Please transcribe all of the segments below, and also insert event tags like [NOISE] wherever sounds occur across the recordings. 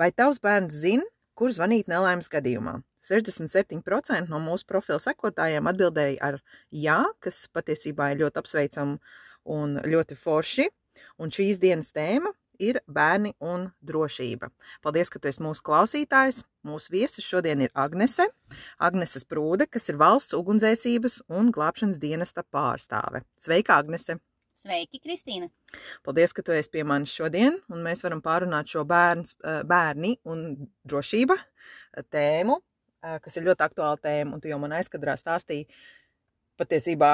Vai tavs bērns zina, kur zvanīt nelaimes gadījumā? 67% no mūsu profila sekotājiem atbildēja ar jā, kas patiesībā ir ļoti apsveicama un ļoti forši. Un šīs dienas tēma ir bērni un drošība. Paldies, ka tu esi mūsu klausītājs. Mūsu viesis šodien ir Agnese. Agnese Sprūde, kas ir valsts ugunsdzēsības un glābšanas dienesta pārstāve. Sveika, Agnese! Sveiki, Kristīna! Paldies, ka tu esi pie manis šodien, un mēs varam pārunāt šo bērns, bērni un drošība tēmu, kas ir ļoti aktuāla tēma, un tu jau man aizkadrā stāstīji patiesībā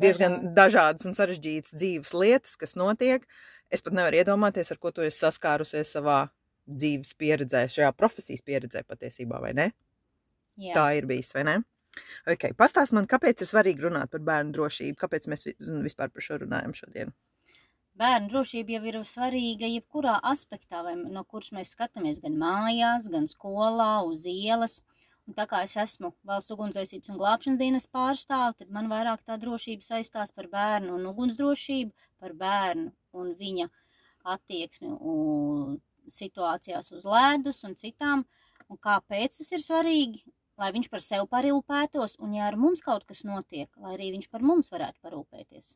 diezgan dažādas un sarežģītas dzīves lietas, kas notiek. Es pat nevaru iedomāties, ar ko tu esi saskārusies savā dzīves pieredzē, šajā profesijas pieredzē patiesībā, vai ne? Jā. Tā ir bijis, vai ne? Okay. Pastāst man, kāpēc ir svarīgi runāt par bērnu drošību, kāpēc mēs vispār par šo runājam šodien? Bērnu drošība jau ir svarīga jebkurā aspektā, vai no kuras mēs skatāmies gan mājās, gan skolā, uz ielas. Un tā kā es esmu valsts ugunsdzēsības un glābšanas dienas pārstāve, tad man vairāk tā drošība saistās par bērnu un ugunsdrošību, par bērnu un viņa attieksmi situācijās uz ledus un citām. Un kāpēc tas ir svarīgi? Lai viņš par sevi parūpētos, un ja ar mums kaut kas notiek, lai arī viņš par mums varētu parūpēties.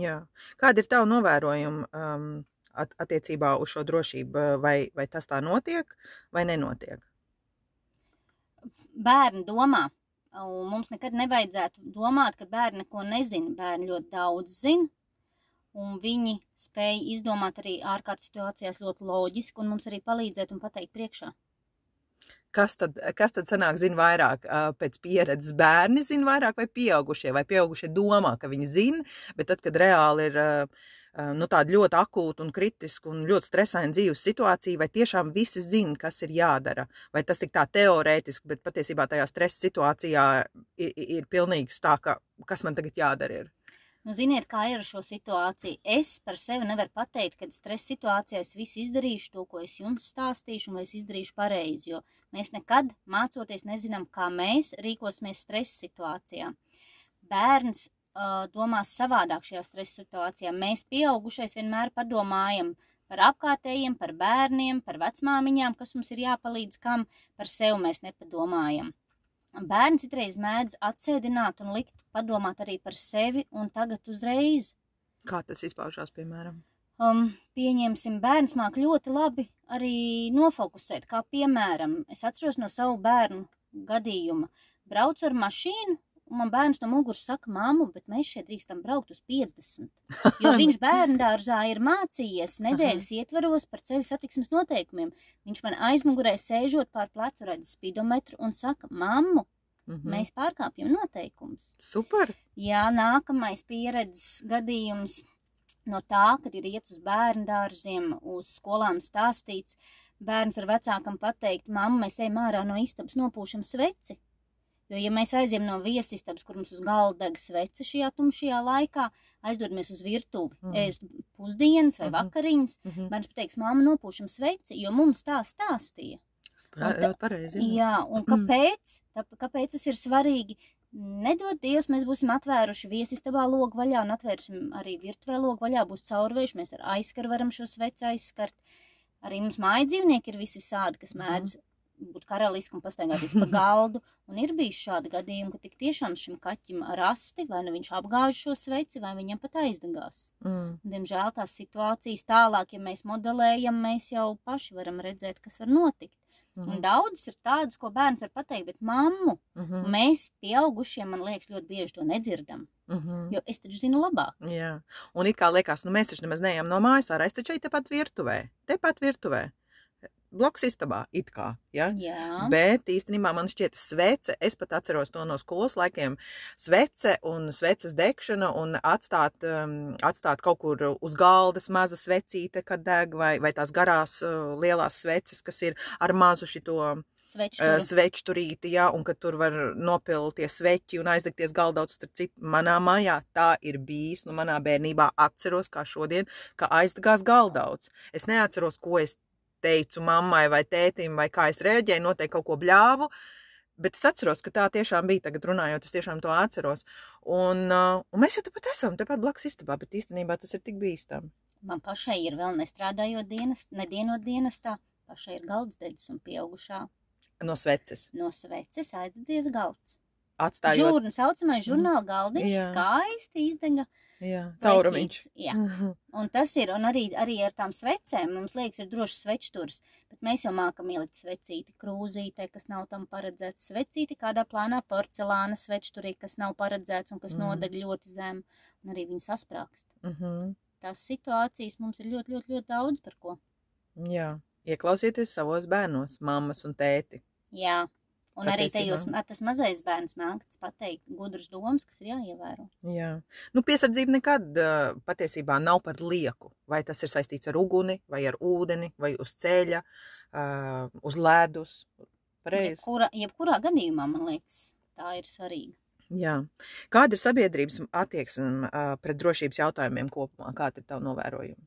Jā. Kāda ir tava novērojuma um, at attiecībā uz šo drošību? Vai, vai tas tā notiek vai nenotiek? Bērni domā, un mums nekad nevajadzētu domāt, ka bērni neko nezina. Bērni ļoti daudz zina, un viņi spēj izdomāt arī ārkārtas situācijās ļoti loģiski, un mums arī palīdzēt un pateikt priekšā kas tad, kas tad sanāk zina vairāk pēc pieredzes? Bērni zina vairāk vai pieaugušie, vai pieaugušie domā, ka viņi zina, bet tad, kad reāli ir nu, tāda ļoti akūta un kritiska un ļoti stresaina dzīves situācija, vai tiešām visi zina, kas ir jādara, vai tas tik tā teorētiski, bet patiesībā tajā stresa situācijā ir, ir pilnīgs tā, ka kas man tagad jādara ir. Nu, ziniet, kā ir ar šo situāciju. Es par sevi nevaru pateikt, ka stresa situācijā es visu izdarīšu to, ko es jums stāstīšu, un vai es izdarīšu pareizi, jo mēs nekad mācoties nezinām, kā mēs rīkosimies stresa situācijā. Bērns uh, domās savādāk šajā stresa situācijā. Mēs pieaugušais vienmēr padomājam par apkārtējiem, par bērniem, par vecmāmiņām, kas mums ir jāpalīdz, kam par sevi mēs nepadomājam. Bērni citreiz mēdz atsēdināt un likt padomāt arī par sevi un tagad uzreiz. Kā tas izpaužās, piemēram? Um, pieņemsim, bērns māk ļoti labi arī nofokusēt, kā piemēram, es atceros no savu bērnu gadījuma. Braucu ar mašīnu Un man bērns no muguras saka, māmu, bet mēs šeit drīkstam braukt uz 50. [LAUGHS] Jo viņš bērnu dārzā ir mācījies nedēļas ietvaros par ceļu satiksmes noteikumiem. Viņš man aizmugurē sēžot pār plecu redz spidometru un saka, mammu, Mm -hmm. Mēs pārkāpjam noteikumus. Super! Jā, nākamais pieredzes gadījums no tā, kad ir iet uz bērnu dārziem, uz skolām stāstīts, bērns ar vecākam pateikt, mamma, mēs ejam ārā no istabas nopūšam sveci. Jo, ja mēs aizjām no viesistabas, kur mums uz galda deg svece šajā tumšajā laikā, aizdodamies uz virtuvi, mm. ēst pusdienas vai mm -hmm. vakariņas, mm -hmm. bērns pateiks, māma, nopūšam sveci, jo mums tā stāstīja. Ļoti pareizi. Jā. jā, un kāpēc? Tā, kāpēc tas ir svarīgi? Nedod Dievs, mēs būsim atvēruši viesistabā logu vaļā un atvērsim arī virtuvē logu vaļā, būs caurvējuši, mēs ar aizskaru varam šo sveci aizskart. Arī mums māja dzīvnieki ir visi sādi, kas mēdz mm būt karaliski un pastaigāties pa galdu. Un ir bijis šādi gadījumi, ka tik tiešām šim kaķim rasti, vai nu viņš apgāž šo sveci, vai viņam pat aizdegās. Mm. Diemžēl tās situācijas tālāk, ja mēs modelējam, mēs jau paši varam redzēt, kas var notikt. Mm -hmm. Un daudzas ir tādas, ko bērns var pateikt, bet mammu mm -hmm. mēs, pieaugušie, man liekas, ļoti bieži to nedzirdam. Mm -hmm. Jo es taču zinu labāk. Jā, un it kā liekas, nu mēs taču nemaz neejam no mājas ārā, es taču eju tepat virtuvē, tepat virtuvē blakus istabā, it kā. Ja? Jā. Bet īstenībā man šķiet, svece, es pat atceros to no skolas laikiem, svece un sveces degšana un atstāt, um, atstāt kaut kur uz galdas maza svecīte, kad deg, vai, vai tās garās uh, lielās sveces, kas ir ar mazu šito uh, svečturīti, jā, un ka tur var nopilties sveķi un aizdegties galdauts, starp citu, manā mājā tā ir bijis, nu manā bērnībā atceros, kā šodien, ka aizdegās galdauts. Es neatceros, ko es teicu mammai vai tētim, vai kā es rēģēju, noteikti kaut ko bļāvu. Bet es atceros, ka tā tiešām bija. Tagad runājot, es tiešām to atceros. Un, uh, un mēs jau tepat esam, tepat blakus istabā, bet īstenībā tas ir tik bīstami. Man pašai ir vēl nestrādājot dienas, nedienot dienestā, pašai ir galdsdedzis un pieaugušā No sveces. no sveces aizdedzies galds. Atstājot. Žūrna saucamais žurnāla galdiņš skaisti izdega. Jā, caurumiņš. Jā. Mhm. Un tas ir, un arī, arī ar tām svecēm, mums liekas, ir drošs svečturs, bet mēs jau mākam ielikt svecīti krūzītē, kas nav tam paredzēts, svecīti kādā plānā porcelāna svečturī, kas nav paredzēts un kas Mhm. nodeg ļoti zem, un arī viņi sasprākst. Mhm. Tās situācijas mums ir ļoti, ļoti, ļoti daudz par ko. Jā, ieklausieties savos bērnos, mammas un tēti. Jā, un arī Patiesībā. tajos, ar tas mazais bērns mākts pateikt gudrus domas, kas ir jāievēro. Jā, nu, piesardzība nekad uh, patiesībā nav par lieku. Vai tas ir saistīts ar uguni, vai ar ūdeni, vai uz ceļa, uh, uz ledus. Pareizi. Jebkura, jebkurā gadījumā, man liekas, tā ir svarīga. Jā. Kāda ir sabiedrības attieksme uh, pret drošības jautājumiem kopumā? Kāda ir tava novērojuma?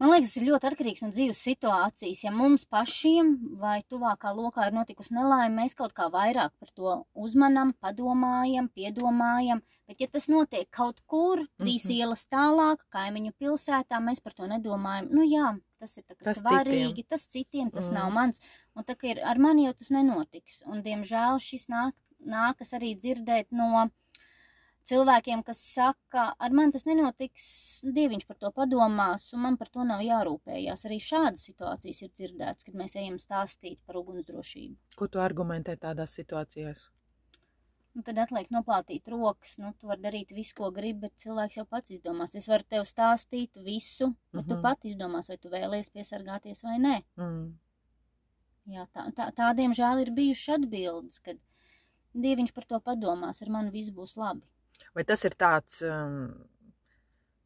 Man liekas, tas ir ļoti atkarīgs no dzīves situācijas. Ja mums pašiem vai tuvākā lokā ir notikusi nelaime, mēs kaut kā vairāk par to uzmanam, padomājam, piedomājam. Bet, ja tas notiek kaut kur, trīs mm Mhm. -hmm. ielas tālāk, kaimiņu pilsētā, mēs par to nedomājam. Nu, jā, tas ir Tas svarīgi, citiem. tas citiem, tas Mhm. mm. nav mans. Un tā kā ir ar mani jau tas nenotiks. Un, diemžēl, šis nāk, nākas arī dzirdēt no cilvēkiem, kas saka, ar mani tas nenotiks, dieviņš par to padomās, un man par to nav jārūpējās. Arī šādas situācijas ir dzirdētas, kad mēs ejam stāstīt par ugunsdrošību. Ko tu argumentē tādās situācijās? Nu, tad atliek noplātīt rokas, nu, tu vari darīt visu, ko gribi, bet cilvēks jau pats izdomās. Es varu tev stāstīt visu, bet tu Mhm. pat izdomās, vai tu vēlies piesargāties vai nē. Mm. Jā, tā, tā, tādiem žēl ir bijušas atbildes, kad dieviņš par to padomās, ar mani viss būs labi. Vai tas ir tāds, um,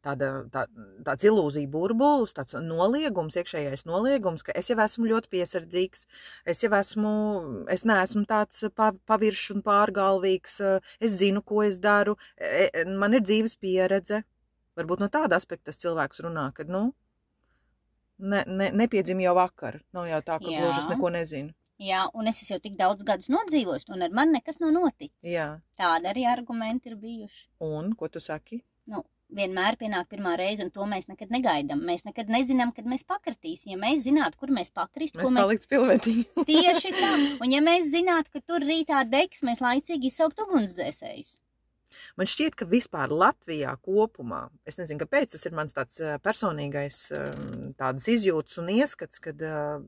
tāda, tā, tāds ilūzija burbulis, tāds noliegums, iekšējais noliegums, ka es jau esmu ļoti piesardzīgs, es jau esmu, es neesmu tāds pa, paviršs un pārgalvīgs, es zinu, ko es daru, e, e, man ir dzīves pieredze. Varbūt no tāda aspekta tas cilvēks runā, ka, nu, ne, ne, nepiedzim jau vakar, nav jau tā, ka gluži es neko nezinu. Jā, un es jau tik daudz gadus nodzīvojis, un ar mani nekas nav noticis. Jā, Tādi arī argumenti ir bijuši. un, ko tu saki? Nu, vienmēr pienāk pirmā reize, un to mēs nekad negaidām. Mēs nekad nezinām, kad mēs pakritīsim. Ja mēs zinātu, kur mēs Mēs ko mēs palikts pilnvērtīgi. [LAUGHS] tieši tā, un ja mēs zinātu, ka tur rītā degs, mēs laicīgi izsaukt ugunsdzēsējus. Man šķiet, ka vispār Latvijā kopumā, es nezinu, kāpēc tas ir mans tāds eh, personīgais eh, tādas izjūtas un ieskats, kad eh,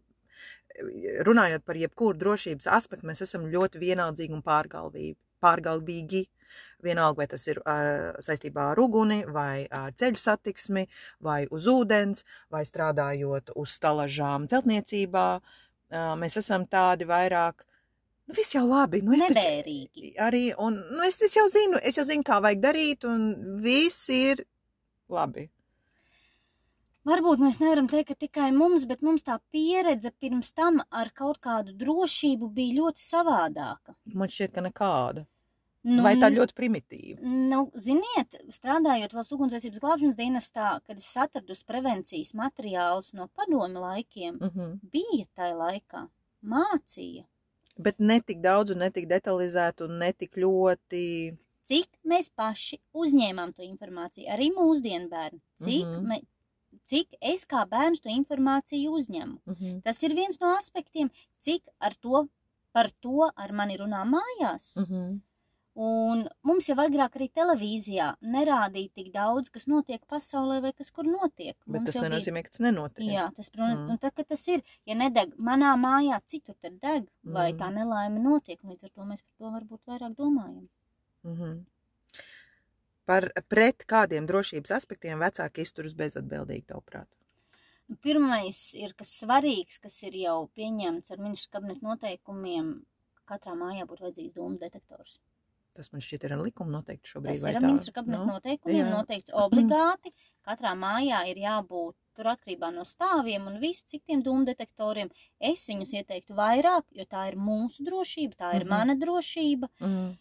runājot par jebkuru drošības aspektu, mēs esam ļoti vienaldzīgi un pārgalvīgi. pārgalvīgi. Vienalga, vai tas ir uh, saistībā ar uguni, vai ar ceļu satiksmi, vai uz ūdens, vai strādājot uz stalažām celtniecībā, uh, mēs esam tādi vairāk, nu viss jau labi, nu es taču- Nevērīgi. arī, un nu, es, es jau zinu, es jau zinu, kā vajag darīt, un viss ir labi. Varbūt mēs nevaram teikt, ka tikai mums, bet mums tā pieredze pirms tam ar kaut kādu drošību bija ļoti savādāka. Man šķiet, ka nekāda. Nu, Vai tā ļoti primitīva? Nu, ziniet, strādājot valsts ugunsdzēsības glābšanas dienestā, kad es atradu prevencijas materiālus no padomi laikiem, Mm -hmm. bija tajā laikā mācīja, Bet ne tik daudz, ne tik detalizēti, un ne tik ļoti. cik mēs paši uzņēmām to informāciju, arī mūsdienu bērni, cik, Mhm. mm -hmm. me, cik es kā bērns to informāciju uzņemu. Mm -hmm. Tas ir viens no aspektiem, cik ar to, par to ar mani runā mājās. Mm -hmm. Un mums jau agrāk arī televīzijā nerādīja tik daudz, kas notiek pasaulē vai kas kur notiek. Bet Mums tas jau bija- nenozīmē, ka tas nenotiek. Jā, tas, protams, Mm. un tad, kad tas ir, ja nedeg manā mājā, citur tad deg, mm. vai tā nelaime notiek, līdz ar to mēs par to varbūt vairāk domājam. Mm -hmm. Par pret kādiem drošības aspektiem vecāki izturas bezatbildīgi, tavuprāt? Nu, Pirmais ir, kas svarīgs, kas ir jau pieņemts ar ministru kabinetu noteikumiem, katrā mājā būtu vajadzīgs dūmu detektors. Tas man šķiet ir ar likumu noteikti šobrīd. Tas ir ar ministru kabinetu Nu, noteikumiem jā. noteikts obligāti. Katrā mājā ir jābūt tur atkarībā no stāviem un viss, cik tiem dūmu detektoriem. Es viņus ieteiktu vairāk, jo tā ir mūsu drošība, tā ir Mhm. mana drošība. Mm.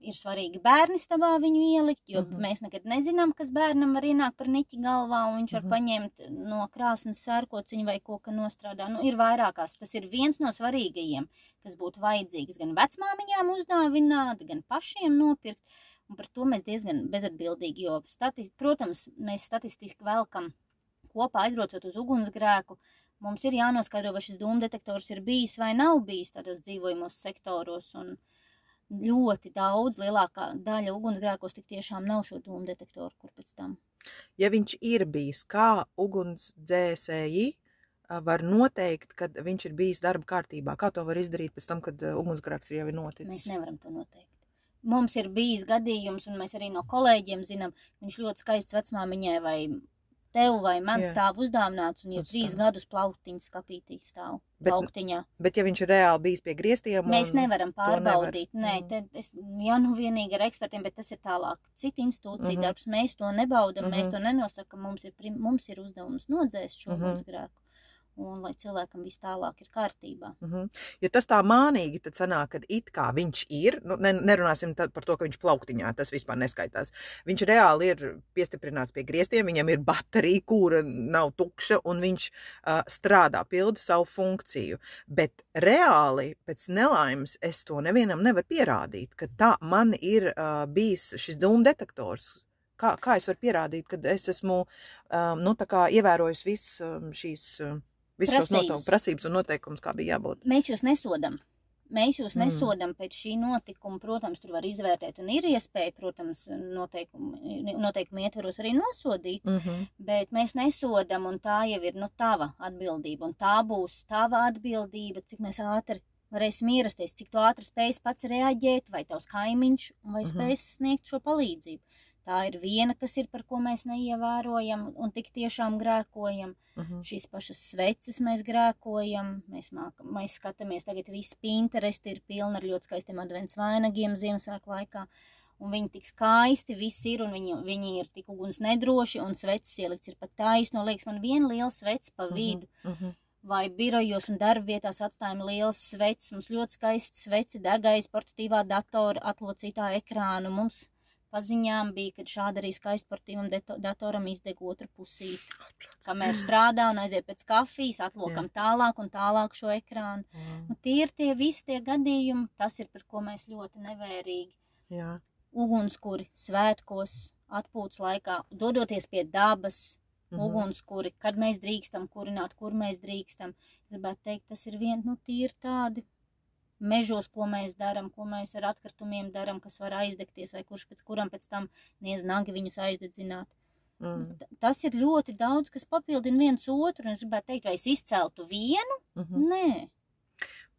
Ir svarīgi bērni stabā viņu ielikt, jo Mhm. mēs nekad nezinām, kas bērnam var ienākt par niķi galvā, un viņš var Mhm. paņemt no krāsnes sērkociņu vai ko, ka nostrādā. Nu, ir vairākās. Tas ir viens no svarīgajiem, kas būtu vajadzīgs gan vecmāmiņām uzdāvināt, gan pašiem nopirkt. Un par to mēs diezgan bezatbildīgi, jo, stati, protams, mēs statistiski velkam kopā aizbraucot uz ugunsgrēku. Mums ir jānoskaidro, vai šis dūmdetektors ir bijis vai nav bijis tādos dzīvojamos sektoros. Un ļoti daudz, lielākā daļa ugunsgrēkos tik tiešām nav šo dūmdetektoru, kur pēc tam. Ja viņš ir bijis, kā ugunsdzēsēji var noteikt, kad viņš ir bijis darba kārtībā? Kā to var izdarīt pēc tam, kad ugunsgrēks jau ir Mēs noticis? nevaram to noteikt. Mums ir bijis gadījums, un mēs arī no kolēģiem zinām, viņš ļoti skaists vecmāmiņai vai tev vai man Jā. stāv uzdāvināts, un jau Uz trīs gadus plauktiņas kapītī stāv. Bet- Plauktiņā. Bet ja viņš ir reāli bijis pie griestiem, Mēs nevaram pārbaudīt. Nē, Mm. te, es, jā, nu vienīgi ar ekspertiem, bet tas ir tālāk. Cita institūcija Mhm. darbs, mēs to nebaudam, mēs Mhm. to nenosakam. Mums ir, mums ir uzdevums nodzēst šo Mhm. ugunsgrēku. Un lai cilvēkam viss tālāk ir kārtībā. Mhm. Jo tas tā mānīgi tad sanāk, ka it kā viņš ir, nu, ne, nerunāsim par to, ka viņš plauktiņā, tas vispār neskaitās. Viņš reāli ir piestiprināts pie griestiem, viņam ir baterija, kura nav tukša, un viņš uh, strādā, pilda savu funkciju. Bet reāli pēc nelaimes es to nevienam nevaru pierādīt, ka tā man ir uh, bijis šis dūmu detektors. Kā, kā es varu pierādīt, ka es esmu um, nu, ievērojis visas um, šīs. Um, Visus šos Prasības. noteikumus, prasības un noteikumus, kā bija jābūt. Mēs jūs nesodam. Mēs jūs Mm. nesodam pēc šī notikuma. Protams, tur var izvērtēt, un ir iespēja, protams, noteikumu, noteikumu ietvaros arī nosodīt. Mm -hmm. Bet mēs nesodam, un tā jau ir no tava atbildība. Un tā būs tava atbildība, cik mēs ātri varēsim ierasties, cik ātri spēj pats reaģēt, vai tavs kaimiņš, vai Mhm. spēj sniegt šo palīdzību. Tā ir viena, kas ir par ko mēs neievērojam un tik tiešām grēkojam. Mm -hmm. Šīs pašas sveces mēs grēkojam, mēs, mākam, mēs skatāmies, tagad viss Pinterest ir pilna ar ļoti skaistiem advents vainagiem Ziemassvētku laikā. Un viņi tik skaisti viss ir, un viņi, viņi ir tik uguns nedroši, un sveces ielikts ir pat taisno. Liekas, man viena liela svece pa vidu, Mm -hmm. vai birojos un darba vietās atstājam lielas sveces. Mums ļoti skaists svece degais portatīvā datora atlocītā ekrānu. Mums paziņām bija, ka šādi arī skaisti portatīvam deto- datoram izdeg otru pusīti kamēr strādā un aiziet pēc kafijas, atlokam tālāk un tālāk šo ekrānu. Nu, tie ir tie visi tie gadījumi, tas ir par ko mēs ļoti nevērīgi. Jā. Ugunskuri svētkos, atpūtas laikā, dodoties pie dabas, Mhm. ugunskuri, kad mēs drīkstam kurināt, kur mēs drīkstam. Gribētu teikt, tas ir vien, nu, tīri tādi mežos, ko mēs darām, ko mēs ar atkritumiem darām, kas var aizdegties, vai kurš pēc kuram pēc tam niez nagi viņus aizdedzināt. Mm. T- Tas ir ļoti daudz, kas papildina viens otru. un Es gribētu teikt, vai es izceltu vienu? Mhm. Nē,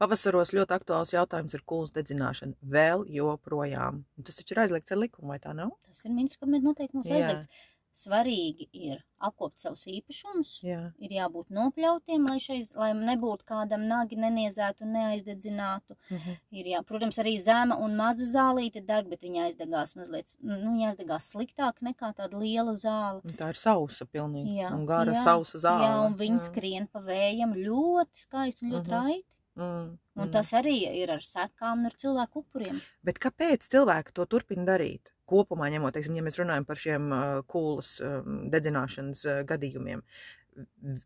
Pavasaros ļoti aktuāls jautājums ir kūlas dedzināšana. Vēl joprojām. Tas taču ir aizliegts ar likumu, vai tā nav? tas ir ministrs, ka mēs noteikti mums aizliegts. Svarīgi ir apkopt savus īpašumus, Jā. ir jābūt nopļautiem, lai, šeiz, lai nebūtu kādam nagi neniezētu un neaizdedzinātu. Mhm. Ir, jā, protams, arī zema un maza zālīte deg, bet viņa aizdegās mazliet, nu, viņa aizdegās sliktāk nekā tāda liela zāle. Un Tā ir sausa pilnīgi. Jā, un gara jā, sausa zāle. Jā, un viņi Jā. skrien pa vējam ļoti skaisti un ļoti Mhm. raiti. Mm. Un mm. tas arī ir ar sekām un ar cilvēku upuriem. Bet kāpēc cilvēki to turpina darīt? Kopumā ņemot, teiksim, ja mēs runājam par šiem kūlas dedzināšanas gadījumiem,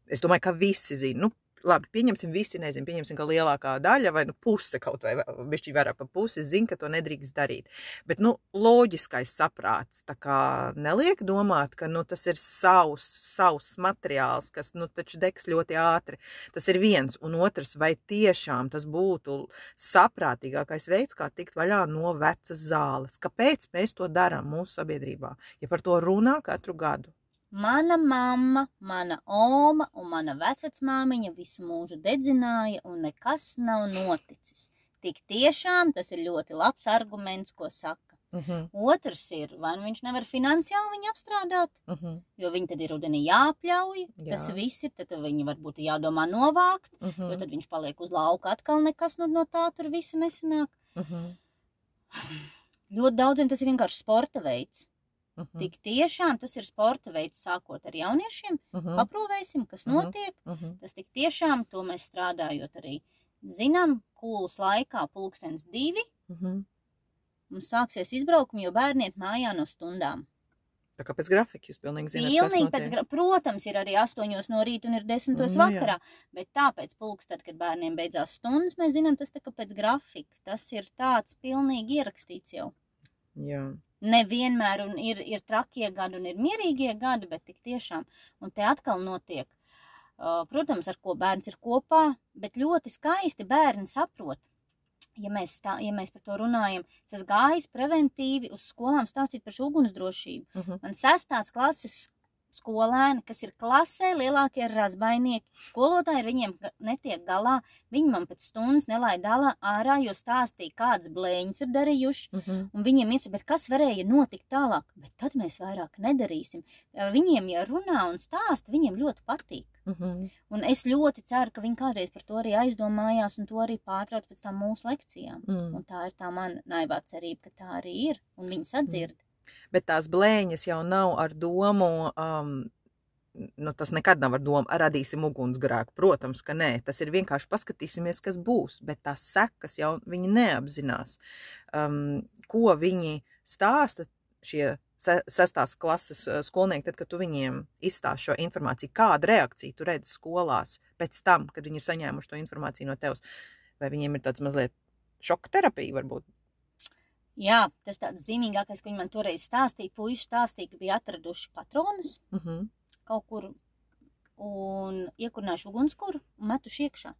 es domāju, ka visi zina. Nu, labi, pieņemsim, visi nezinu, pieņemsim, ka lielākā daļa vai nu, puse kaut vai bišķi vairāk pa pusi zina, ka to nedrīkst darīt. Bet, nu, loģiskais saprāts tā kā neliek domāt, ka, nu, tas ir savs, savs materiāls, kas, nu, taču degs ļoti ātri. Tas ir viens, un otrs, vai tiešām tas būtu saprātīgākais veids, kā tikt vaļā no vecas zāles. Kāpēc mēs to darām mūsu sabiedrībā, ja par to runā katru gadu? Mana mamma, mana oma un mana vecmāmiņa visu mūžu dedzināja, un nekas nav noticis. Tik tiešām tas ir ļoti labs arguments, ko saka. Uh -huh, Otrs ir, vai nu viņš nevar finansiāli viņu apstrādāt, uh -huh, jo viņi tad ir rudenī jāpļauj. Jā. Tas viss ir, tad viņi varbūt jādomā novākt, uh jo -huh, tad viņš paliek uz lauka atkal nekas no, no tā tur visa nesanāk. uh -huh, Ļoti daudziem tas ir vienkārši sporta veids. Uh -huh, Tik tiešām tas ir sporta veids, sākot ar jauniešiem. uh -huh, Paprūvēsim, kas Mhm. notiek. uh -huh. Tas tik tiešām, to mēs strādājot arī zinām, kūlas laikā pulkstens divi. Uh -huh. Mums sāksies izbraukumi, jo bērni iet mājā no stundām. Tā kā pēc grafika jūs pilnīgi zināt, Pilnīgi pēc, gra- protams, ir arī astoņos no rīta un ir desmitos Nu, jā. vakarā, bet tāpēc pulkst, tad, kad bērniem beidzās stundas, mēs zinām, tas tā kā pēc grafika. Tas ir tāds pilnīgi ierakstīts jau. Jā. Nevienmēr un ir, ir trakie gadi un ir mierīgie gadi, bet tik tiešām. Un te atkal notiek, uh, protams, ar ko bērns ir kopā, bet ļoti skaisti bērni saprot. Ja mēs, tā, ja mēs par to runājam, es gājis preventīvi uz skolām stāstīt par ugunsdrošību. Uh -huh. Man sestās klases skolēni, kas ir klasē, lielākie razbainieki. Skolotāji ar viņiem netiek galā. Viņi man pēc stundas nelaid dalā ārā, jo stāstīja, kādas blēņas ir darījuši. Uh -huh. Un viņiem ir, bet kas varēja notikt tālāk? Bet tad mēs vairāk nedarīsim. Ar Viņiem, ja runā un stāsta, viņiem ļoti patīk. Uh -huh. Un es ļoti ceru, ka viņi kādreiz par to arī aizdomājās un to arī pārtrauc pēc tam mūsu lekcijām. Mm. Un tā ir tā mana naivā cerība, ka tā arī ir. Un viņi sadzird. Bet tās blēņas jau nav ar domu. Um, Nu, tas nekad nav ar domu, radīsim ugunsgrēku. Protams, ka nē, tas ir vienkārši paskatīsimies, kas būs. Bet tās sekas jau viņi neapzinās. Um, ko viņi stāsta šie se- sestās klases uh, skolnieki, tad, kad tu viņiem izstāsti šo informāciju, kāda reakcija tu redzi skolās pēc tam, kad viņi ir saņēmuši to informāciju no tevis. Vai viņiem ir tāds mazliet šoka terapija, varbūt? Jā, tas tāds zīmīgākais, ko viņi man toreiz stāstīja. Puiši stāstīja, ka bija atraduši patronas Uh -huh. kaut kur un iekurinājuši ugunskura un metuši iekšā.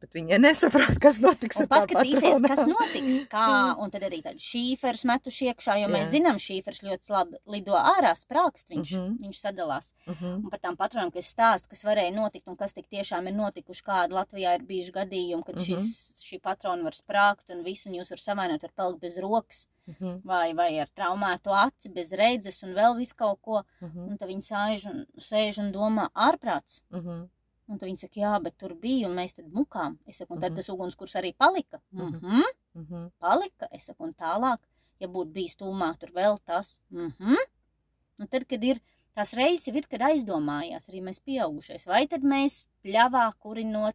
Bet viņi nesaprot, kas notiks Un ar paskatīsies, kas notiks. Kā, un tad arī tādi šīfers metuši iekšā, jo mēs Jā. zinām, šīfers ļoti labi lido ārā, sprākst, viņš, Mhm. -huh. viņš sadalās. Uh -huh. Un par tām patronām, kas stāsta, kas varēja notikt un kas tik tiešām ir notikuši, kāda Latvijā ir bijuši gadījumi, kad Mhm. šis, šī patrona var sprākt un visu, un jūs var savainot, var palikt bez rokas, Uh -huh. vai, vai ar traumēto aci, bez redzes un vēl visu kaut ko. Uh -huh. Un tad viņi sēž un, sēž un domā ārprāts. Uh -huh. Un viņi saka, jā, bet tur bija, un mēs tad mukām. Es saku, un tad Mhm. tas ugunskurs arī palika. Mhm. Mhm, Uh -huh. palika. Es saku, un tālāk, ja būtu bijis tūmā, tur vēl tas. Mhm. Un tad, kad ir tās reizes, ir, kad aizdomājās arī mēs pieaugušais. Vai tad mēs pļavā kurinot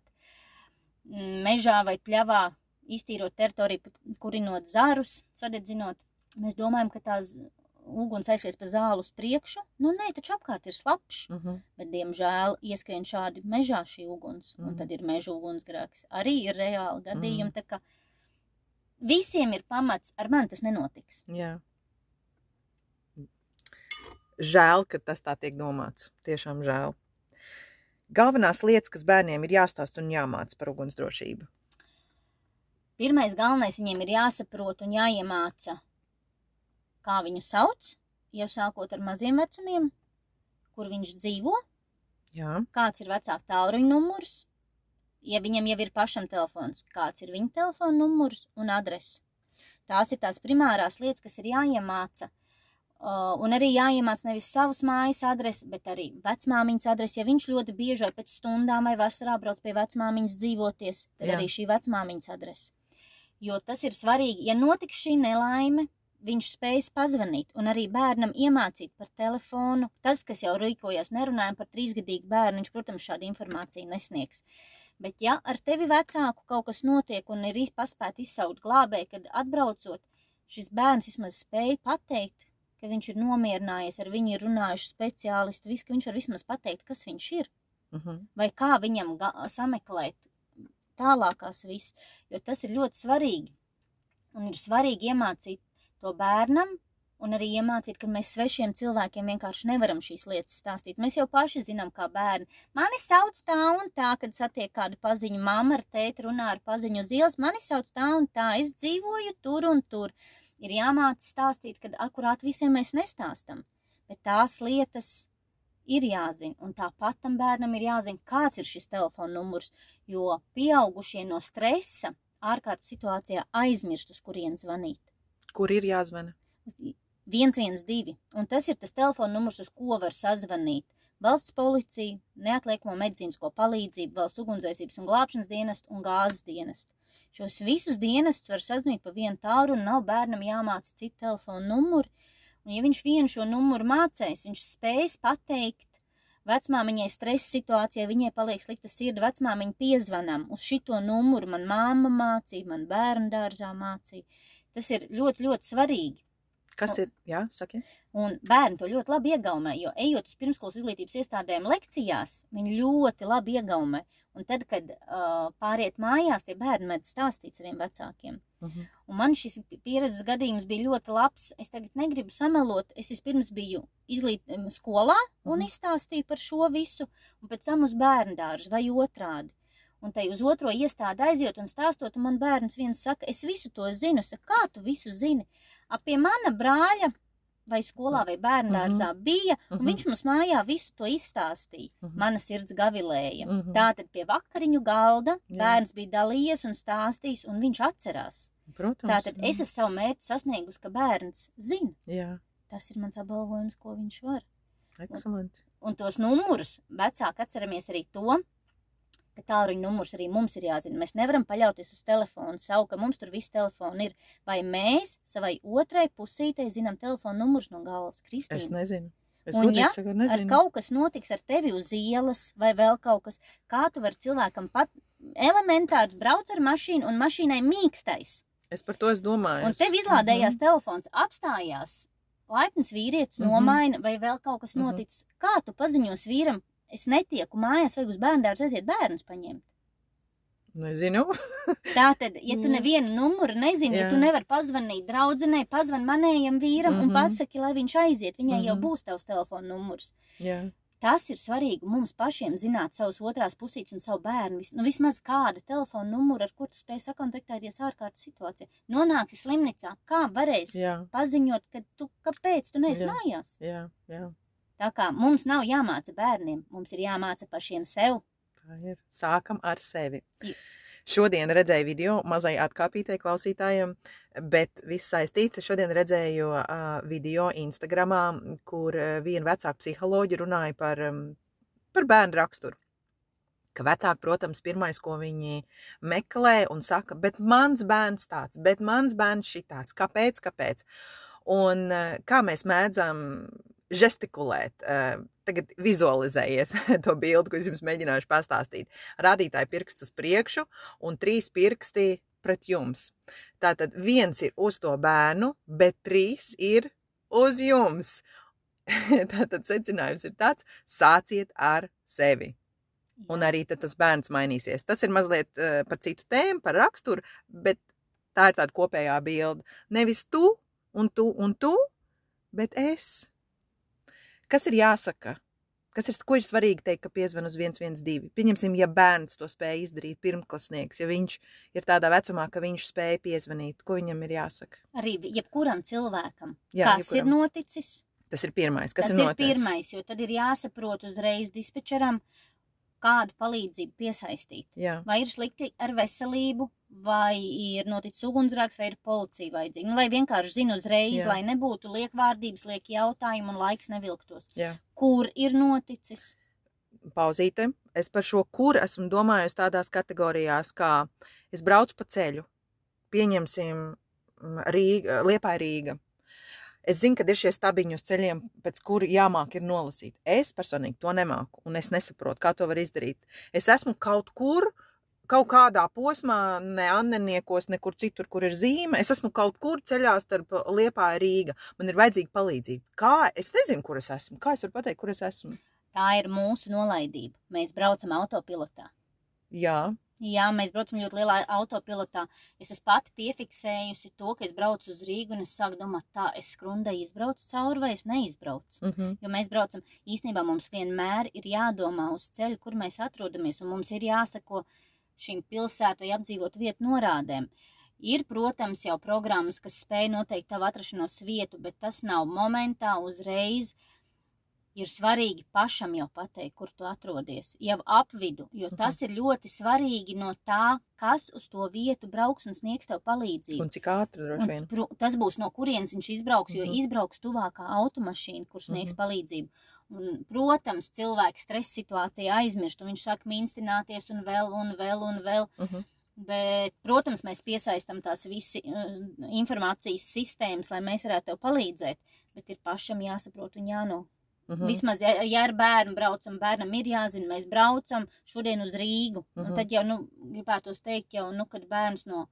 mm, mežā vai pļavā iztīrot teritoriju, kurinot zarus, sadedzinot. Mēs domājam, ka tās uguns aizies pa zālu uz priekšu. Nu, nē, taču apkārt ir slapjš. Uh -huh. Bet, diemžēl, ieskrien šādi mežā šī uguns, un Mhm. tad ir meža ugunsgrēks. Arī ir reāli gadījumi, Mhm. tā kā visiem ir pamats, ar mani tas nenotiks. Jā. Žēl, ka tas tā tiek domāts. Tiešām žēl. Galvenās lietas, kas bērniem ir jāstāsta un jāmāca par ugunsdrošību. Pirmais galvenais viņiem ir jāsaprot un jāiemāca, kā viņu sauc, jau sākot ar maziem vecumiem, kur viņš dzīvo, Jā, kāds ir vecāka tālruņa numurs, ja viņam jau ir pašam telefons, kāds ir viņa telefona numurs un adrese. Tās ir tās primārās lietas, kas ir jāiemāca. Uh, un arī jāiemāc nevis savus mājas adresi, bet arī vecmāmiņas adresi. Ja viņš ļoti bieži vai pēc stundām vai vasarā brauc pie vecmāmiņas dzīvoties, tad. Jā. arī šī vecmāmiņas adrese. Jo tas ir svarīgi. Ja notiks šī nelaime, viņš spējas pazvanīt un arī bērnam iemācīt par telefonu. Tas, kas jau rīkojas, nerunājam par trīsgadīgu bērnu, viņš, protams, šādu informāciju nesniegs. Bet, ja ar tevi vecāku kaut kas notiek un ir paspēt izsaukt glābēji, kad atbraucot, šis bērns vismaz spēja pateikt, ka viņš ir nomierinājies, ar viņu ir runājuši speciālisti, viss, ka viņš var vismaz pateikt, kas viņš ir uh -huh. vai kā viņam sameklēt tālākās viss, jo tas ir ļoti svarīgi. Un ir svarīgi iemācīt to bērnam, un arī iemācīt, ka mēs svešiem cilvēkiem vienkārši nevaram šīs lietas stāstīt. Mēs jau paši zinām, kā bērni. Mani sauc tā un tā, kad satiek kādu paziņu, mamma ar tēti runā ar paziņu uz ielas, mani sauc tā un tā, es dzīvoju tur un tur. Ir jāmāc stāstīt, kad akurāt visiem mēs nestāstam, bet tās lietas ir jāzina, un tāpat tam bērnam ir jāzina, kāds ir šis telefona numurs, jo pieaugušie no stresa ārkārtas situācijā aizmirst, uz kurien zvanīt. Kur ir jāzvana? 112, un tas ir tas telefona numurs, uz ko var sazvanīt. Valsts policija, neatliekamo medicīnisko palīdzību, valsts ugunsdzēsības un glābšanas dienestu un gāzes dienestu. Šos visus dienestus var sazvanīt pa vienu tālu, un nav bērnam jāmāca citu telefonu numuru. Un, ja viņš vienu šo numuru mācīs, viņš spēs pateikt vecmāmiņai stresa situācijā, viņai paliek slikta sirds, vecmāmiņa piezvanām uz šito numuru, man māma mācīja, man bērnu dārzā mācīja. Tas ir ļoti, ļoti svarīgi. Kas ir? Jā, saki. Un bērni to ļoti labi iegaumē, jo ejot uz pirmskolas izglītības iestādēm lekcijās, viņi ļoti labi iegaumē. Un tad, kad uh, pāriet mājās, tie bērni med stāstīt saviem vecākiem. Uh -huh. Un man šis pieredzes gadījums bija ļoti labs. Es tagad negribu samelot. Es vispirms biju izglīt, skolā un Mhm. izstāstīju par šo visu, un pēc tam uz bērnu dārzu vai otrādi. Un te uz otro iestādi aiziet un stāstot, un man bērns viens saka, es visu to zinu. Es saku, kā tu visu zini? Ap pie mana brāļa vai skolā vai bērnu Mhm. dārzā bija, un Mhm. viņš mums mājā visu to izstāstīja. Mhm. Mana sirds gavilēja. Mhm. Tātad pie vakariņu galda Jā. bērns bija dalījies un stāstījis, un viņš atcerās. Protams. Tātad jā. es esmu savu mērķi sasniegusi, ka bērns zina. Jā, Tas ir mans apbalvojums, ko viņš var. ekscelenti. Un tos numurus vecāki atceramies arī to, ka tāluņa numurs arī mums ir jāzina. Mēs nevaram paļauties uz telefonu savu, ka mums tur viss telefoni ir. Vai mēs savai otrai pusītei zinām telefonu numurus no galvas? Es Kristīna. nezinu. Es Un ja sakot, Ar kaut kas notiks ar tevi uz ielas vai vēl kaut kas, kā tu vari cilvēkam pat elementārs brauc ar mašīnu un mašīnai mīkstais. Es par to es domāju. Un tev izlādējās telefons, apstājās, laipns vīrietis Mhm. nomaina vai vēl kaut kas Mhm. noticis. Kā tu paziņos vīram, es netieku mājās, vajag uz bērndārzu aiziet bērnus paņemt? Nezinu. [LAUGHS] Tātad, ja tu nevienu numuru nezini, ja Jā. tu nevari pazvanīt draudzenei, pazvan manējam vīram un Mhm. pasaki, lai viņš aiziet, viņai jau Mhm. būs tavs telefona numurs. Jā, Tas ir svarīgi mums pašiem zināt savus otrās pusītes un savu bērnu. Nu, vismaz kāda telefona numura, ar ko tu spēj sakontaktēties ārkārtas situācijā. Nonāksi slimnīcā, kā varēs jā, paziņot, ka tu, kāpēc tu neesi Jā. mājās. jā, jā. Tā kā mums nav jāmāca bērniem, mums ir jāmāca pašiem sev. Tā ir. Sākam ar sevi. Jā. Šodien redzēju video mazai atkāpītai klausītājiem, bet viss saistīts. Šodien redzēju uh, video Instagramā, kur uh, viena vecāka psiholoģija runāja par, um, par bērnu raksturu. Ka vecāki, protams, pirmais, ko viņi meklē un saka, bet mans bērns tāds, bet mans bērns šitāds, kāpēc, kāpēc? Un kā mēs mēdzam žestikulēt, uh, tagad vizualizējiet [LAUGHS] to bildi, ko es jums mēģināšu pastāstīt. Rādītāji pirksts uz priekšu un trīs pirksti pret jums. Tātad viens ir uz to bērnu, bet trīs ir uz jums. [LAUGHS] Tātad secinājums ir tāds: sāciet ar sevi. Un arī tas bērns mainīsies. Tas ir mazliet uh, par citu tēmu, par raksturu, bet tā ir tāda kopējā bilde. Nevis tu un tu un tu, bet es. Kas ir jāsaka? Kas ir, ko ir svarīgi teikt, ka piezvan uz 112? Pieņemsim, ja bērns to spēja izdarīt, pirmklasnieks, ja viņš ir tādā vecumā, ka viņš spēja piezvanīt, ko viņam ir jāsaka? Arī jebkuram cilvēkam, Jā, kas jebkuram. ir noticis, Tas ir pirmais, kas tas ir ir noticis. pirmais, jo tad ir jāsaprot uzreiz dispečeram, kādu palīdzību piesaistīt. Jā, vai ir slikti ar veselību, vai ir noticis ugunsgrēks, vai ir policija vajadzīga. Nu, lai vienkārši zinu uzreiz, Jā. lai nebūtu liekvārdības, liek jautājumu un laiks nevilktos. jā. Kur ir noticis? pauzīte. Es par šo kuru esmu domājusi tādās kategorijās, kā es braucu pa ceļu, pieņemsim mm, Rīga, Liepā Rīga. Es zinu, ka ir šie stabiņi uz ceļiem, pēc kuru jāmāk ir nolasīt. Es personīgi to nemāku, un es nesaprotu, kā to var izdarīt. Es esmu kaut kur, kaut kādā posmā, ne Anneniekos, nekur citur, kur ir zīme. Es esmu kaut kur ceļā starp Liepā Rīga. Man ir vajadzīga palīdzība. Kā? Es nezinu, kur es esmu. Kā es varu pateikt, kur es esmu? Tā ir mūsu nolaidība. Mēs braucam autopilotā. Jā, Jā, mēs braucam ļoti lielā autopilotā. Es esmu pati piefiksējusi to, ka es braucu uz Rīgu un es sāku domāt, tā es skrundēju, izbraucu cauri vai es neizbraucu. mm -hmm. Jo mēs braucam, īstenībā mums vienmēr ir jādomā uz ceļu, kur mēs atrodamies, un mums ir jāsako šīm pilsētu vai apdzīvot vietu norādēm. Ir, protams, jau programmas, kas spēj noteikt tavu atrašanos vietu, bet tas nav momentā uzreiz. Ir svarīgi pašam jau pateikt, kur tu atrodies, jau apvidu, jo tas ir ļoti svarīgi no tā, kas uz to vietu brauks un sniegs tev palīdzību. Un cik ātri droši Un, vien? pru- tas būs no kurienes viņš izbrauks, jo Mhm. izbrauks tuvākā automašīna, kur sniegs Mhm. palīdzību. Un, protams, cilvēks stresa situācijā aizmirst, un viņš sāk minstināties un vēl, un vēl, un vēl. Uh -huh. Bet, protams, mēs piesaistam tās visi uh, informācijas sistēmas, lai mēs varētu tev palīdzēt. Bet ir pašam jāsaprot un jāno. Uh Mm. -huh. Vismaz, ja, ja ar bērnu braucam, bērnam ir jāzina, mēs braucam šodien uz Rīgu. Mm Mhm. -hmm. Tad jau, nu, gribētos teikt, jau, nu, kad bērns no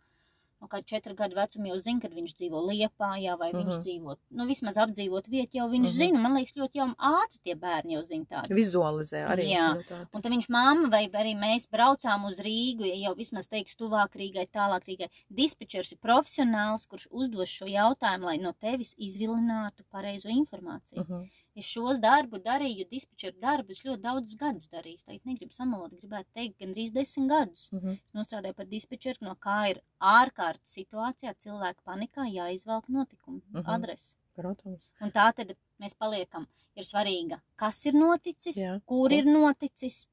no kāda četru gadu vecuma jau zina, kad viņš dzīvo Liepājā vai viņš Mhm. dzīvo, nu, vismaz apdzīvot vietu jau viņš Mhm. zina. Man liekas, ļoti jau ātri tie bērni jau zina tādu. Vizualizē arī. Jā. ļoti ātri. Un tad viņš mamma vai arī mēs braucām uz Rīgu, ja jau vismaz teiks tuvāk Rīgai, tālāk Rīgai. Dispečers ir profesionāls, kurš uzdos šo jautājumu, lai no tevis izvilinātu pareizo informāciju. Mhm. Es šos darbu darīju, dispečeru darbus ļoti daudz gadus darīju. Tagad negribu samalot, gribētu teikt, gandrīz desmit gadus. Mhm. Nostrādāju par dispečeru, no kā ir ārkārtas situācijā cilvēku panikā jāizvelk notikumu Mhm. adresi. Protams. Un tā tad mēs paliekam. Ir svarīga, kas ir noticis, Jā. kur ir noticis,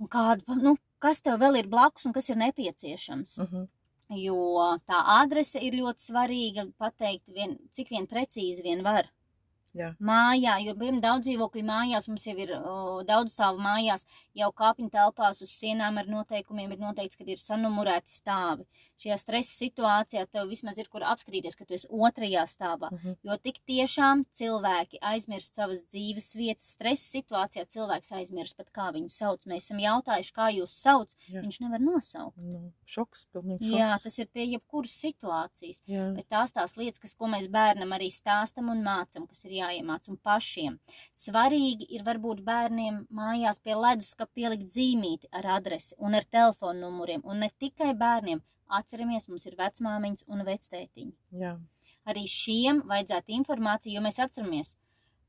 un kāda, nu, kas tev vēl ir blakus un kas ir nepieciešams. Mhm. Jo tā adrese ir ļoti svarīga pateikt, vien, cik vien precīzi vien var. Jā. Mājā, jo piemēram daudz dzīvokļu mājās mums jau ir o, daudz stāvu mājās, jau kāpiņu telpās uz sienām ar noteikumiem ir noteikts, ka ir sanumurēti stāvi. Šajā stresa situācijā tev vismaz ir kur apskatīties, ka tu esi otrajā stāvā. Mhm. Jo tik tiešām cilvēki aizmirst savas dzīves vietas. Stresa situācijā cilvēks aizmirst pat, kā viņu sauc. Mēs esam jautājuši, kā jūs sauc. Jā. Viņš nevar nosaukt. Nu, šoks, pilnīgi šoks. Jā, tas ir pie jebkuras situācijas. Jā. Bet tās tās lietas, kas, ko mēs bērnam arī stāstam un mācam, kas ir jāiemāc un pašiem. Svarīgi ir varbūt bērniem mājās pie leduskapa pielikt zīmīti ar adresi un ar telefonu numuriem. Un ne tikai bērniem. Atceramies, mums ir vecmāmiņas un vectētiņi Jā. arī šiem vajadzētu informāciju, jo mēs atceramies,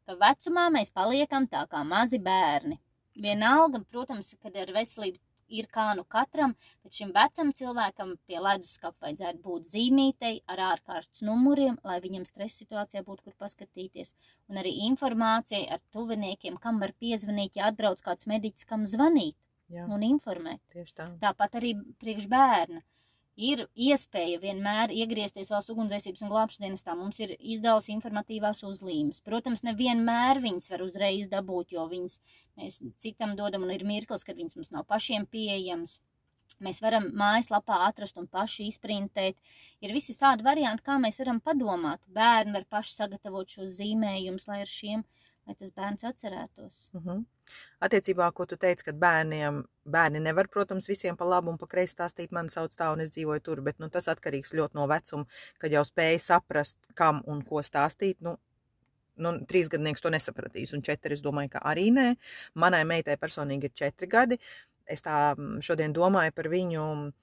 ka vecumā mēs paliekam tā kā mazi bērni. Vienalga, protams, kad ar veselību ir kā nu katram, bet šim vecam cilvēkam pie leduskapa vajadzētu būt zīmītei ar ārkārtas numuriem, lai viņam stresa situācijā būtu kur paskatīties. Un arī informācijai ar tuviniekiem, kam var piezvanīt, ja atbrauc kāds mediķis, kam zvanīt Jā. un informēt. Tieši tā. Tāpat arī priekš bērna ir iespēja vienmēr iegriezties valsts ugunsdzēsības un glābšanas dienestā. Mums ir izdevas informatīvās uzlīmes. Protams, nevienmēr viņas var uzreiz dabūt, jo viņas mēs citam dodam un ir mirklis, kad viņas mums nav pašiem pieejamas. Mēs varam mājaslapā atrast un paši izprintēt. Ir visi tādi varianti, kā mēs varam padomāt. Bērni var paši sagatavot šos zīmējumus, lai ar šiem, lai tas bērns atcerētos. Uh -huh. Attiecībā, ko tu teici, ka bērniem, bērni nevar, protams, visiem pa labu un pa kreisi stāstīt, man sauc tā un es dzīvoju tur, bet nu, tas atkarīgs ļoti no vecuma, kad jau spēja saprast, kam un ko stāstīt. Nu, nu, trīs gadnieks to nesapratīs, un četri es domāju, ka arī nē. Manai meitai personīgi ir četri gadi. Es tā šodien domāju par viņu.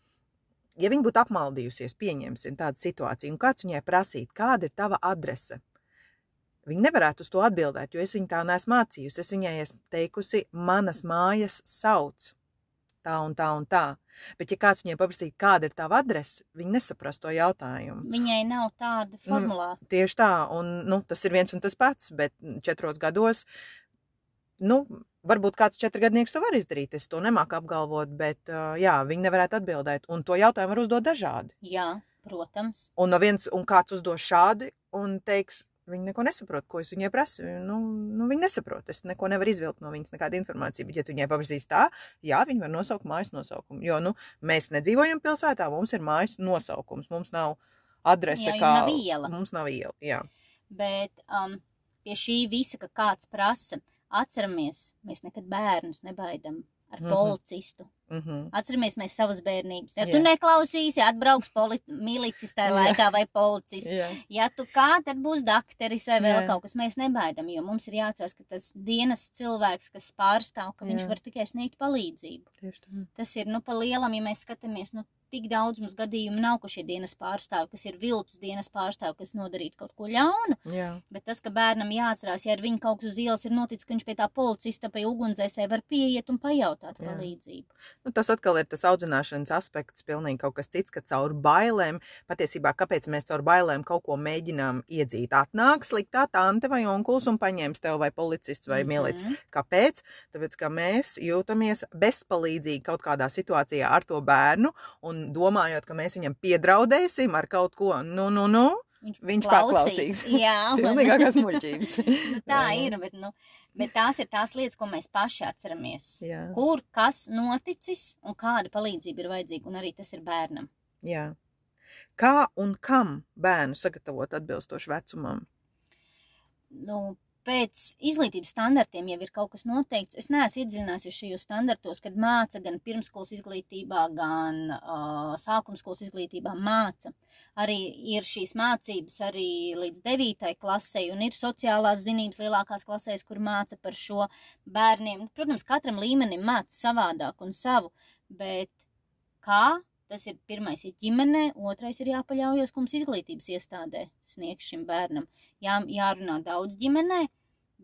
Ja viņa būtu apmaldījusies, pieņemsim tādu situāciju, un kāds viņai prasītu, kāda ir tava adrese, Viņa nevarētu uz to atbildēt, jo es viņu tā neesmu mācījusi. Es viņai esmu teikusi, manas mājas sauc tā un tā un tā. Bet, ja kāds viņai paprasītu, kāda ir tava adrese, viņa nesaprast to jautājumu. Viņai nav tāda formulāra. Tieši tā, un nu, tas ir viens un tas pats, bet četros gados, nu, varbūt kāds četrgadnieks to var izdarīt. Es to nemāku apgalvot, bet jā, viņi nevarētu atbildēt. Un to jautājumu var uzdot dažādi. Jā, protams. Un, no viens, un kāds uzdos šādi un teiks, Viņi neko nesaprot, ko es viņai prasu. Nu, nu, viņi nesaprot. Es neko nevaru izvilkt no viņas, nekādu informāciju. Bet, ja tu viņai paprasīs tā, jā, viņi var nosaukt mājas nosaukumu. Jo nu, mēs nedzīvojam pilsētā, mums ir mājas nosaukums. Mums nav adrese, Jā, kā nav iela. Mums nav iela. Jā. Bet um, pie šī visa, ka kāds prasa, atceramies, mēs nekad bērnus nebaidām ar Mhm. policistu. Mm -hmm. Atceramies mēs savas bērnības. Ja tu Jā. neklausīsi, atbrauks poli- milicis tajā Jā. laikā vai policists. Jā. Ja tu kā, tad būs dakteris vai vēl Jā. kaut kas. Mēs nebaidām, jo mums ir jāatcerās, ka tas dienas cilvēks, kas pārstāv, ka viņš Jā. var tikai sniegt palīdzību. Tas ir, nu, pa lielam, ja mēs skatāmies, nu, tik daudz mums gadījumu nav, ka šie dienas pārstāvi, kas ir viltus dienas pārstāvi, kas nodarītu kaut ko ļaunu. Jā. Bet tas, ka bērnam jāatcerās, ja ar viņu kaut kas uz ielas ir noticis, ka viņš pie tā policista, pie ugunsdzēsēja var pieiet un pajautāt palīdzību. Nu, tas atkal ir tas audzināšanas aspekts, pilnīgi kaut kas cits, ka caur bailēm, patiesībā, kāpēc mēs caur bailēm kaut ko mēģinām iedzīt. Atnāk sliktā tante vai onkulis un paņems tev vai policists vai Mhm. milicis. Kāpēc? Tāpēc, ka mēs jūtamies bezpalīdzīgi kaut kādā situācijā ar to bērnu un domājot, ka mēs viņam piedraudēsim ar kaut ko, nu, nu, nu, Viņš paklausīs. Jā, [LAUGHS] pilnīgākās muļķības. [LAUGHS] nu, tā Jā. ir, bet, nu, bet tās ir tās lietas, ko mēs paši atceramies. Jā, Kur, kas noticis un kāda palīdzība ir vajadzīga, un arī tas ir bērnam. jā. Kā un kam bērnu sagatavot atbilstoši vecumam? Nu, pēc izglītības standartiem jau ir kaut kas noteikts. Es neesmu iedziļinājusies šajos standartos, kad māca gan pirmskolas izglītībā, gan uh, sākumskolas izglītībā māca. Arī ir šīs mācības arī līdz 9. klasē, un ir sociālās zinības lielākās klasēs, kur māca par šo bērniem. Protams, katram līmenim māca savādāk un savu, bet kā Tas ir pirmais ir ģimenē, otrais ir jāpaļaujas, ka mums izglītības iestādē sniegs šim bērnam. Jā, jārunā daudz ģimenē,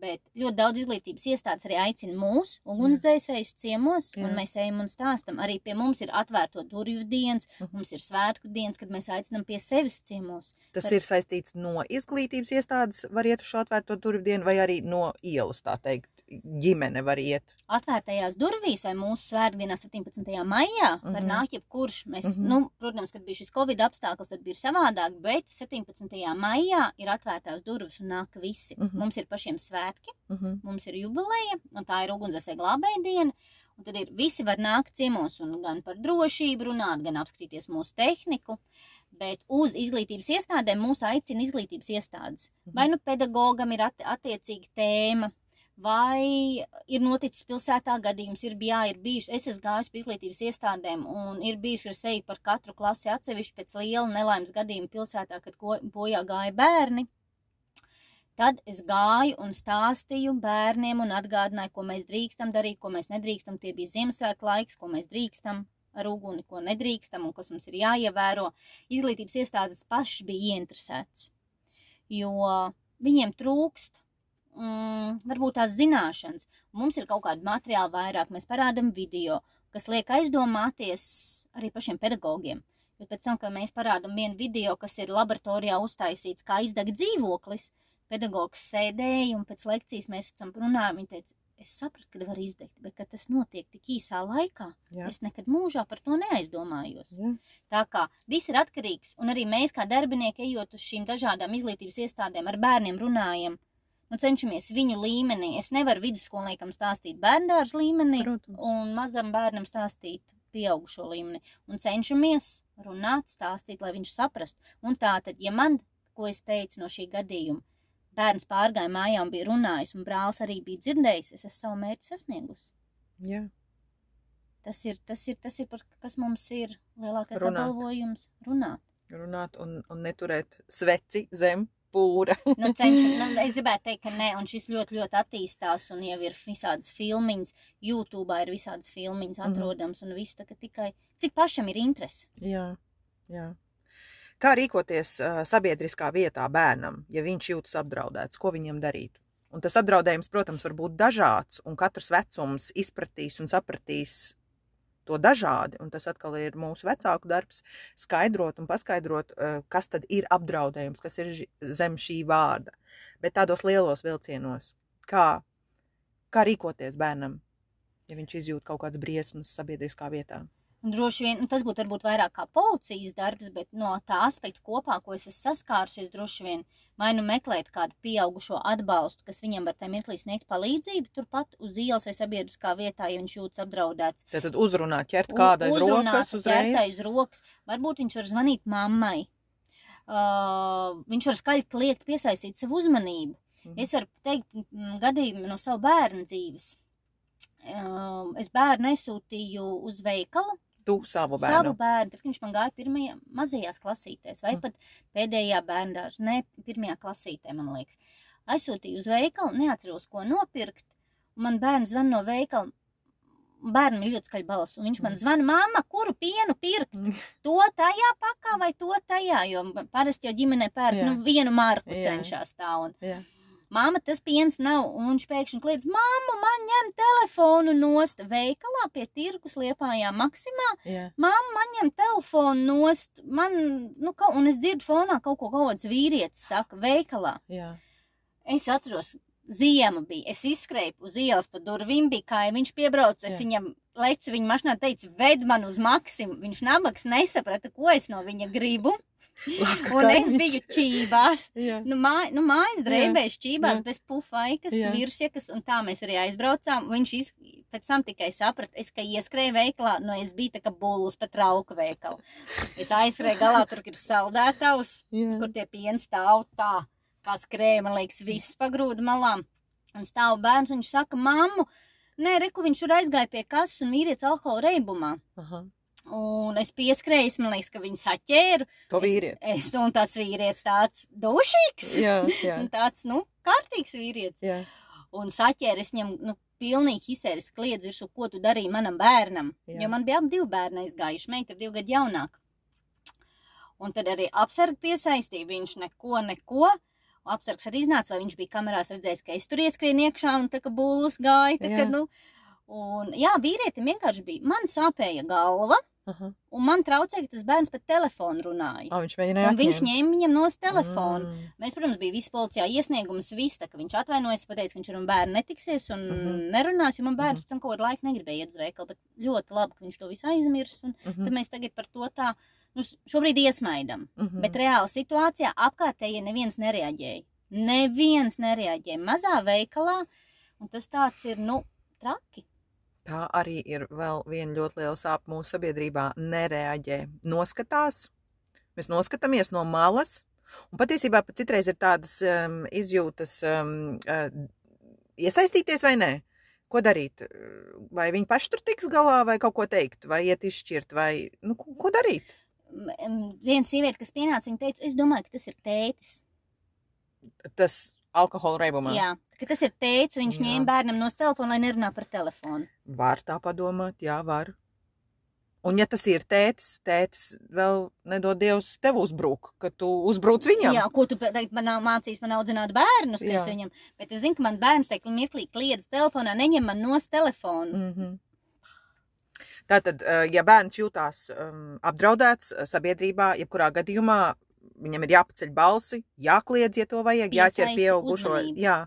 bet ļoti daudz izglītības iestādes arī aicina mūs, ugunsdzēsējus ciemos, Jā. un mēs ejam un stāstam. Arī pie mums ir atvērto durvju dienas, uh -huh. mums ir svētku dienas, kad mēs aicinām pie sevis ciemos. Tas Tad... ir saistīts no izglītības iestādes, var iet uz šo atvērto durvju dienu, vai arī no ielas, tā teikt, ģimene var iet. Atvērtajās durvīs vai mūsu svētdienā 17. maijā var uh -huh. nākt jebkurš. Mēs, uh -huh. nu, protams, kad bija šis Covid apstākļus, tad bija savādāk, bet 17. maijā ir atvērtās durvis un nāk visi. Uh -huh. Mums ir pašiem svētki, uh -huh. mums ir jubileja, un tā ir ugunsdzēsē glābēja diena. Un tad ir visi var nākt ciemos un gan par drošību runāt, gan apskatīties mūsu tehniku. Bet uz izglītības iestādēm mūs aicina izglītības iestādes. -huh. Vai nu pedagogam ir attiecīga tēma, vai ir noticis pilsētā gadījums, ir, jā, ir bijuši, es esmu gājis pie izglītības iestādēm un ir bijuši ar seju par katru klasi atsevišķi pēc liela nelaimes gadījuma pilsētā, kad ko, bojā gāja bērni. Tad es gāju un stāstīju bērniem un atgādināju, ko mēs drīkstam darīt, ko mēs nedrīkstam. Tie bija Ziemassvētku laiks, ko mēs drīkstam ar uguni, ko nedrīkstam un kas mums ir jāievēro. Izglītības iestādes pašas bija ieinteresētas, jo viņiem trūkst mm, varbūt tās zināšanas. Mums ir kaut kāda materiāla vairāk, mēs parādām video, kas liek aizdomāties arī pašiem pedagogiem. Bet pēc tam, kad mēs parādām vienu video, kas ir laboratorijā uztaisīts, kā izdeg dzīvoklis, pedagogs sēdēja un pēc lekcijas mēs esam runājuši. Viņa teica, es sapratu, ka var izdegt, bet kad tas notiek tik īsā laikā, Jā. es nekad mūžā par to neaizdomājos. Jā. Tā kā viss ir atkarīgs, un arī mēs kā darbinieki ejot uz šīm dažādām izglītības iestādēm ar bērniem runājam, nu, cenšamies viņu līmenī. Es nevaru vidusskolniekam stāstīt bērndārs līmenī Protams. un mazam bērnam stāstīt pieaugušo līmenī. Un cenšamies runāt, stāstīt, lai viņš saprastu. Un tā tad, ja man, ko es teicu no šī gadījuma, bērns pārgāja mājā un bija runājis, un brālis arī bija dzirdējis, es esmu savu mērķi sasniegusi. Jā. Tas ir, tas ir, tas ir par, kas mums ir lielākais runāt. apbalvojums - runāt. Runāt un, un neturēt sveci zem pūra. nu, cenšam, nu, es [LAUGHS] gribētu teikt, ka nē, un šis ļoti, ļoti attīstās, un jau ir visādas filmiņas, YouTube ir visādas filmiņas mhm. atrodams, mm -hmm. un viss tikai, cik pašam ir interesi. Jā, jā. Kā rīkoties uh, sabiedriskā vietā bērnam, ja viņš jūtas apdraudēts, ko viņam darīt? Un tas apdraudējums, protams, var būt dažāds, un katrs vecums izpratīs un sapratīs to dažādi, un tas atkal ir mūsu vecāku darbs, skaidrot un paskaidrot, eh, kas tad ir apdraudējums, kas ir zem šī vārda. Bet tādos lielos vilcienos, kā, kā rīkoties bērnam, ja viņš izjūt kaut kādas briesmas sabiedriskā vietā. Droši vien nu, tas būtu varbūt vairāk kā policijas darbs, bet no tā aspekta kopā, ko es esmu saskārusies, droši vien vai nu meklēt kādu pieaugušo atbalstu, kas viņam var tajā mirklī sniegt palīdzību, turpat uz ielas vai sabiedriskā vietā, ja viņš jūtas apdraudēts. Tad, tad uzrunāt, ķert kādu aiz rokas uzreiz. Ķert aiz rokas. Varbūt viņš var zvanīt mammai. Uh, viņš var skaļi kliegt, piesaistīt savu uzmanību. Mhm. Es varu teikt gadījumu no savu bērnu dzīves. Uh, es bērnu aizsūtīju uz veikalu, tu savu bērnu? Savu bērnu, tad viņš man gāja pirmajā, mazajās klasītēs, vai mm. pat pēdējā bērndārs, ne pirmajā klasītē, man liekas. Aizsūtīju uz veikalu, neatceros, ko nopirkt, un man bērns zvan no veikala, bērnam ir ļoti skaļa balss, un viņš man mm. zvana, mamma, kuru pienu pirkt? Mm. To tajā pakā vai to tajā, jo parasti jau ģimenē pērk, nu, vienu marku Jā. cenšas tā, un... Jā Māma, tas piens nav, un viņš pēkšņi kliedz, māma, man ņem telefonu nost veikalā pie tirgus liepājā maksimā. Yeah. Māma, man ņem telefonu nost, man, nu, kaut, un es dzirdu fonā kaut ko kaut kāds vīrietis saka, veikalā. Yeah. Es atceros, ziema bija, es izskrēju uz ielas pa durvīm, bija kā viņš piebrauc, es yeah. viņam lecu viņa mašīnā, teicu, ved man uz maksimu, viņš nabaks nesaprata, ko es no viņa gribu. [LAUGHS] Labi, un es biju čībās. [LAUGHS] nu, māj, nu, mājas drēbēs čībās jā. bez pufaikas, jā. virsjakas, un tā mēs arī aizbraucām. Viņš iz, pēc tam tikai saprata, es, ka ieskrēju veikalā, no es biju tā kā bulls pa trauku veikalu. Es aizskrēju galā, tur ir saldētavs, jā. kur tie pieni stāv tā, kā skrēja, man liekas, viss pagrūda malām. Un stāv bērns, un viņš saka, mammu, nē, reku, viņš tur aizgāja pie kases un vīrietis alkohola reibumā. Aha. Un es pieskrēju, man liekas, ka viņi saķēru. To vīrieti. Es, es un tas vīrietis tāds dušīgs. Jā, jā, [LAUGHS] tāds, nu, kārtīgs vīrietis. jā. Un saķēra es viņam, nu, pilnīgi histēriski kliedz virsū, ko tu darīji manam bērnam. Jā. Jo man bija abi divi bērni aizgājuši, meita ir divi gadi jaunāka. Un tad arī apsargi piesaistīja, viņš neko, neko. Apsargs arī iznāca, vai viņš bija kamerās redzējis, ka es tur ieskrienu iekšā un tā kā būs gāja. Tā, Jā. ka, nu, un, jā, vīrietim vienkārši bija, man sāpēja galva, Aha. un man traucēja, ka tas bērns pa telefonu runāja. O, viņš mēģināja Un viņš ņēma viņam no telefona. Mm. Mēs, protams, bija visi policijā iesniegums, viss, tā, ka viņš atvainojas, pateica, ka viņš ar bērnu netiksies un mm. -hmm. nerunās, jo man bērns Mhm. pēc tam kaut kādu laiku negribēja iet uz veikalu, bet ļoti labi, ka viņš to visu aizmirs, un Mhm. tad mēs tagad par to tā, nu, šobrīd iesmaidam. Mhm. Bet reāla situācijā apkārtēji neviens nereaģēja. Neviens nereaģēja mazā veikalā, un tas tāds ir, nu, traki. Tā arī ir vēl viena ļoti liela sāpe mūsu sabiedrībā. Nereaģē, noskatās. Mēs noskatāmies no malas. Un patiesībā pat citreiz ir tādas um, izjūtas, um, uh, iesaistīties vai nē. Ko darīt? Vai viņi paši tur tiks galā, vai kaut ko teikt, vai iet izšķirt, vai nu, ko, ko darīt? Viena sieviete, kas pienāca, viņa teica, es domāju, ka tas ir tētis. Tas alkohola reibumā. Jā, ka tas ir teicis, viņš Jā. ņēma bērnam no telefona, lai nerunā par telefonu. Var tā padomāt, jā, var. Un ja tas ir tētis, tētis vēl nedod Dievs tev uzbruk, ka tu uzbruc viņam. Jā, ko tu teikt, man nav mācījis, man audzināt bērnus, Jā. kas viņam, bet es zinu, ka man bērns teikt, mirklī kliedz telefonā, neņem man no telefonu. Mm -hmm. Tātad, eh, ja bērns jūtās um, apdraudēts eh, sabiedrībā, jebkurā gadījumā viņam ir jāpaceļ balsi, jākliedz, ja to vajag, jāķer pieaugušo, jā,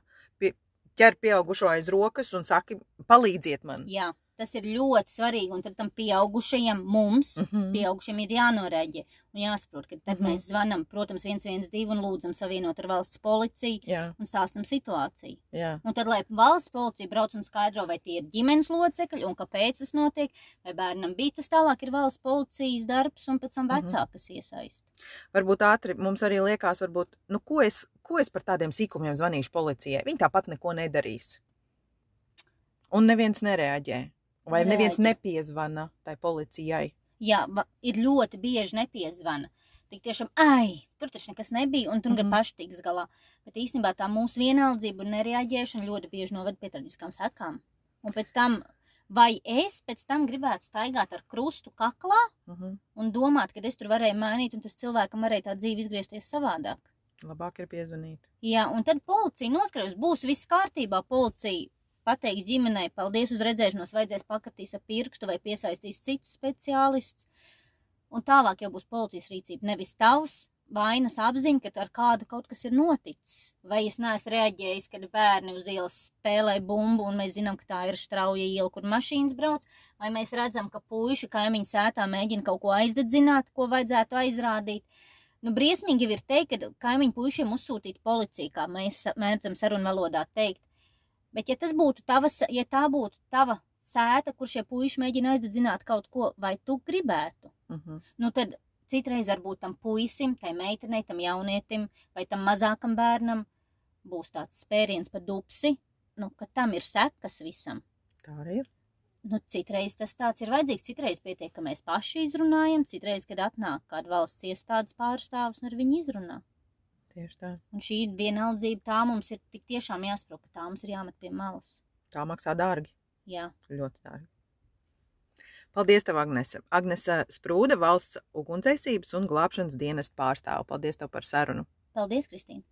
ķer pieaugušo aiz rokas un saki, palīdziet man. Jā, tas ir ļoti svarīgi, un tad tam pieaugušajam mums, mm Mhm. -hmm. pieaugušiem ir jānorēģē un jāsaprot, ka tad mm Mhm. -hmm. mēs zvanam, protams, 112 un lūdzam savienot ar valsts policiju Jā, un stāstam situāciju. jā, Un tad, lai valsts policija brauc un skaidro, vai tie ir ģimenes locekļi un kāpēc tas notiek, vai bērnam bija tas tālāk, ir valsts policijas darbs un pēc tam Mhm. vecākas iesaist. varbūt ātri mums arī liekas, varbūt, nu, ko es, ko es par tādiem sīkumiem zvanīšu policijai. Viņi tāpat neko nedarīs. Un neviens nereaģē. Vai neviens Nereaģē. nepiezvana tai policijai. Jā, ir ļoti bieži nepiezvana. Tik tiešām, ai, tur taču nekas nebija, un tur gan Mhm. paši tiks galā. Bet īstenībā tā mūsu vienaldzība un nereaģēšana ļoti bieži noved pie traģiskām sekām. Un pēc tam, vai es pēc tam gribētu staigāt ar krustu kaklā Uh -huh. un domāt, ka es tur varēju mainīt, un tas cilvēkam varēja tā dzīve izgriezties savādāk. Labāk ir piezvanīt. Jā, un tad policija noskaidros, būs viss kārtībā. Policija pateiks ģimenei, paldies uz redzēšanos, vajadzēs pakatīs ar pirkstu vai piesaistīs citus speciālistus. Un tālāk jau būs policijas rīcība. Nevis tavs vainas apziņa, ka ar kādu kaut kas ir noticis. Vai es neesmu reaģējis, kad bērni uz ielas spēlē bumbu, un mēs zinām, ka tā ir strauja iela, kur mašīnas brauc, vai mēs redzam, ka puiši kaimiņu sētā mēģina kaut ko aizdedzināt, ko vajadzētu aizrādīt. Nu, briesmīgi ir teikt, ka kaimiņu puišiem uzsūtīt policiju, kā mēs mēdzam sarunu valodā teikt. Bet, ja tas būtu tavas, ja tā būtu tava sēta, kur šie puiši mēģina aizdedzināt kaut ko, vai tu gribētu, Uh -huh. nu tad citreiz varbūt tam puisim, tai meitenei, tam jaunietim vai tam mazākam bērnam būs tāds spēriens pa dupsi, nu, ka tam ir sekas visam. Tā arī ir nu, citreiz tas tāds ir vajadzīgs, citreiz pietiek, ka mēs paši izrunājam, citreiz, kad atnāk kāda valsts iestādes pārstāvs un ar viņu izrunā. Tieši tā. Un šī vienaldzība tā mums ir tik tiešām jāsprūk, ka tā mums ir jāmet pie malas. Tā maksā dārgi. Jā. Ļoti dārgi. Paldies, tev, Agnese. Agnese Sprūda, valsts ugunsdzēsības un glābšanas dienesta pārstāve. Paldies tev par sarunu. Paldies, Kristīne!